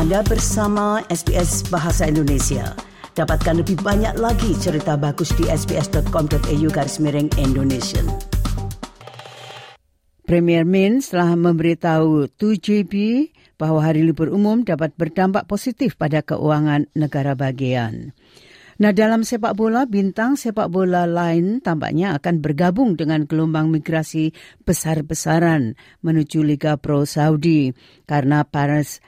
Anda bersama SBS Bahasa Indonesia. Dapatkan lebih banyak lagi cerita bagus di sbs.com.au garis miring Indonesia. Premier Min telah memberitahu 2GB bahwa hari libur umum dapat berdampak positif pada keuangan negara bagian. Nah dalam sepak bola, bintang sepak bola lain tampaknya akan bergabung dengan gelombang migrasi besar-besaran menuju Liga Pro Saudi karena Paris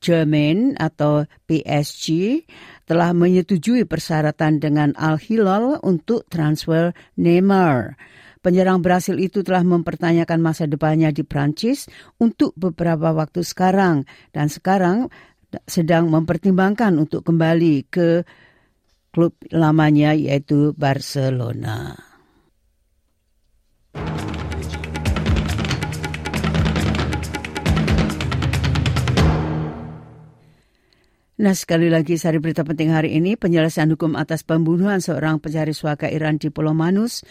Saint-Germain atau PSG telah menyetujui persyaratan dengan Al-Hilal untuk transfer Neymar. Penyerang Brasil itu telah mempertanyakan masa depannya di Prancis untuk beberapa waktu sekarang dan sekarang sedang mempertimbangkan untuk kembali ke klub lamanya yaitu Barcelona. Nah sekali lagi sari berita penting hari ini penyelesaian hukum atas pembunuhan seorang pencari suaka Iran di Pulau Manus.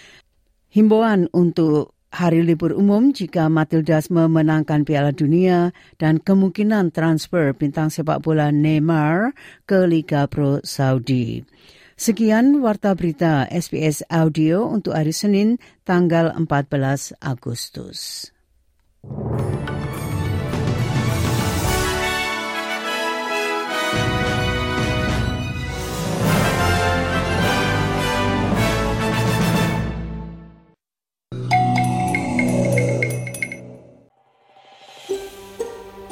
Himbauan untuk hari libur umum jika Matildas memenangkan Piala Dunia dan kemungkinan transfer bintang sepak bola Neymar ke Liga Pro Saudi. Sekian warta berita SBS Audio untuk hari Senin tanggal 14 Agustus.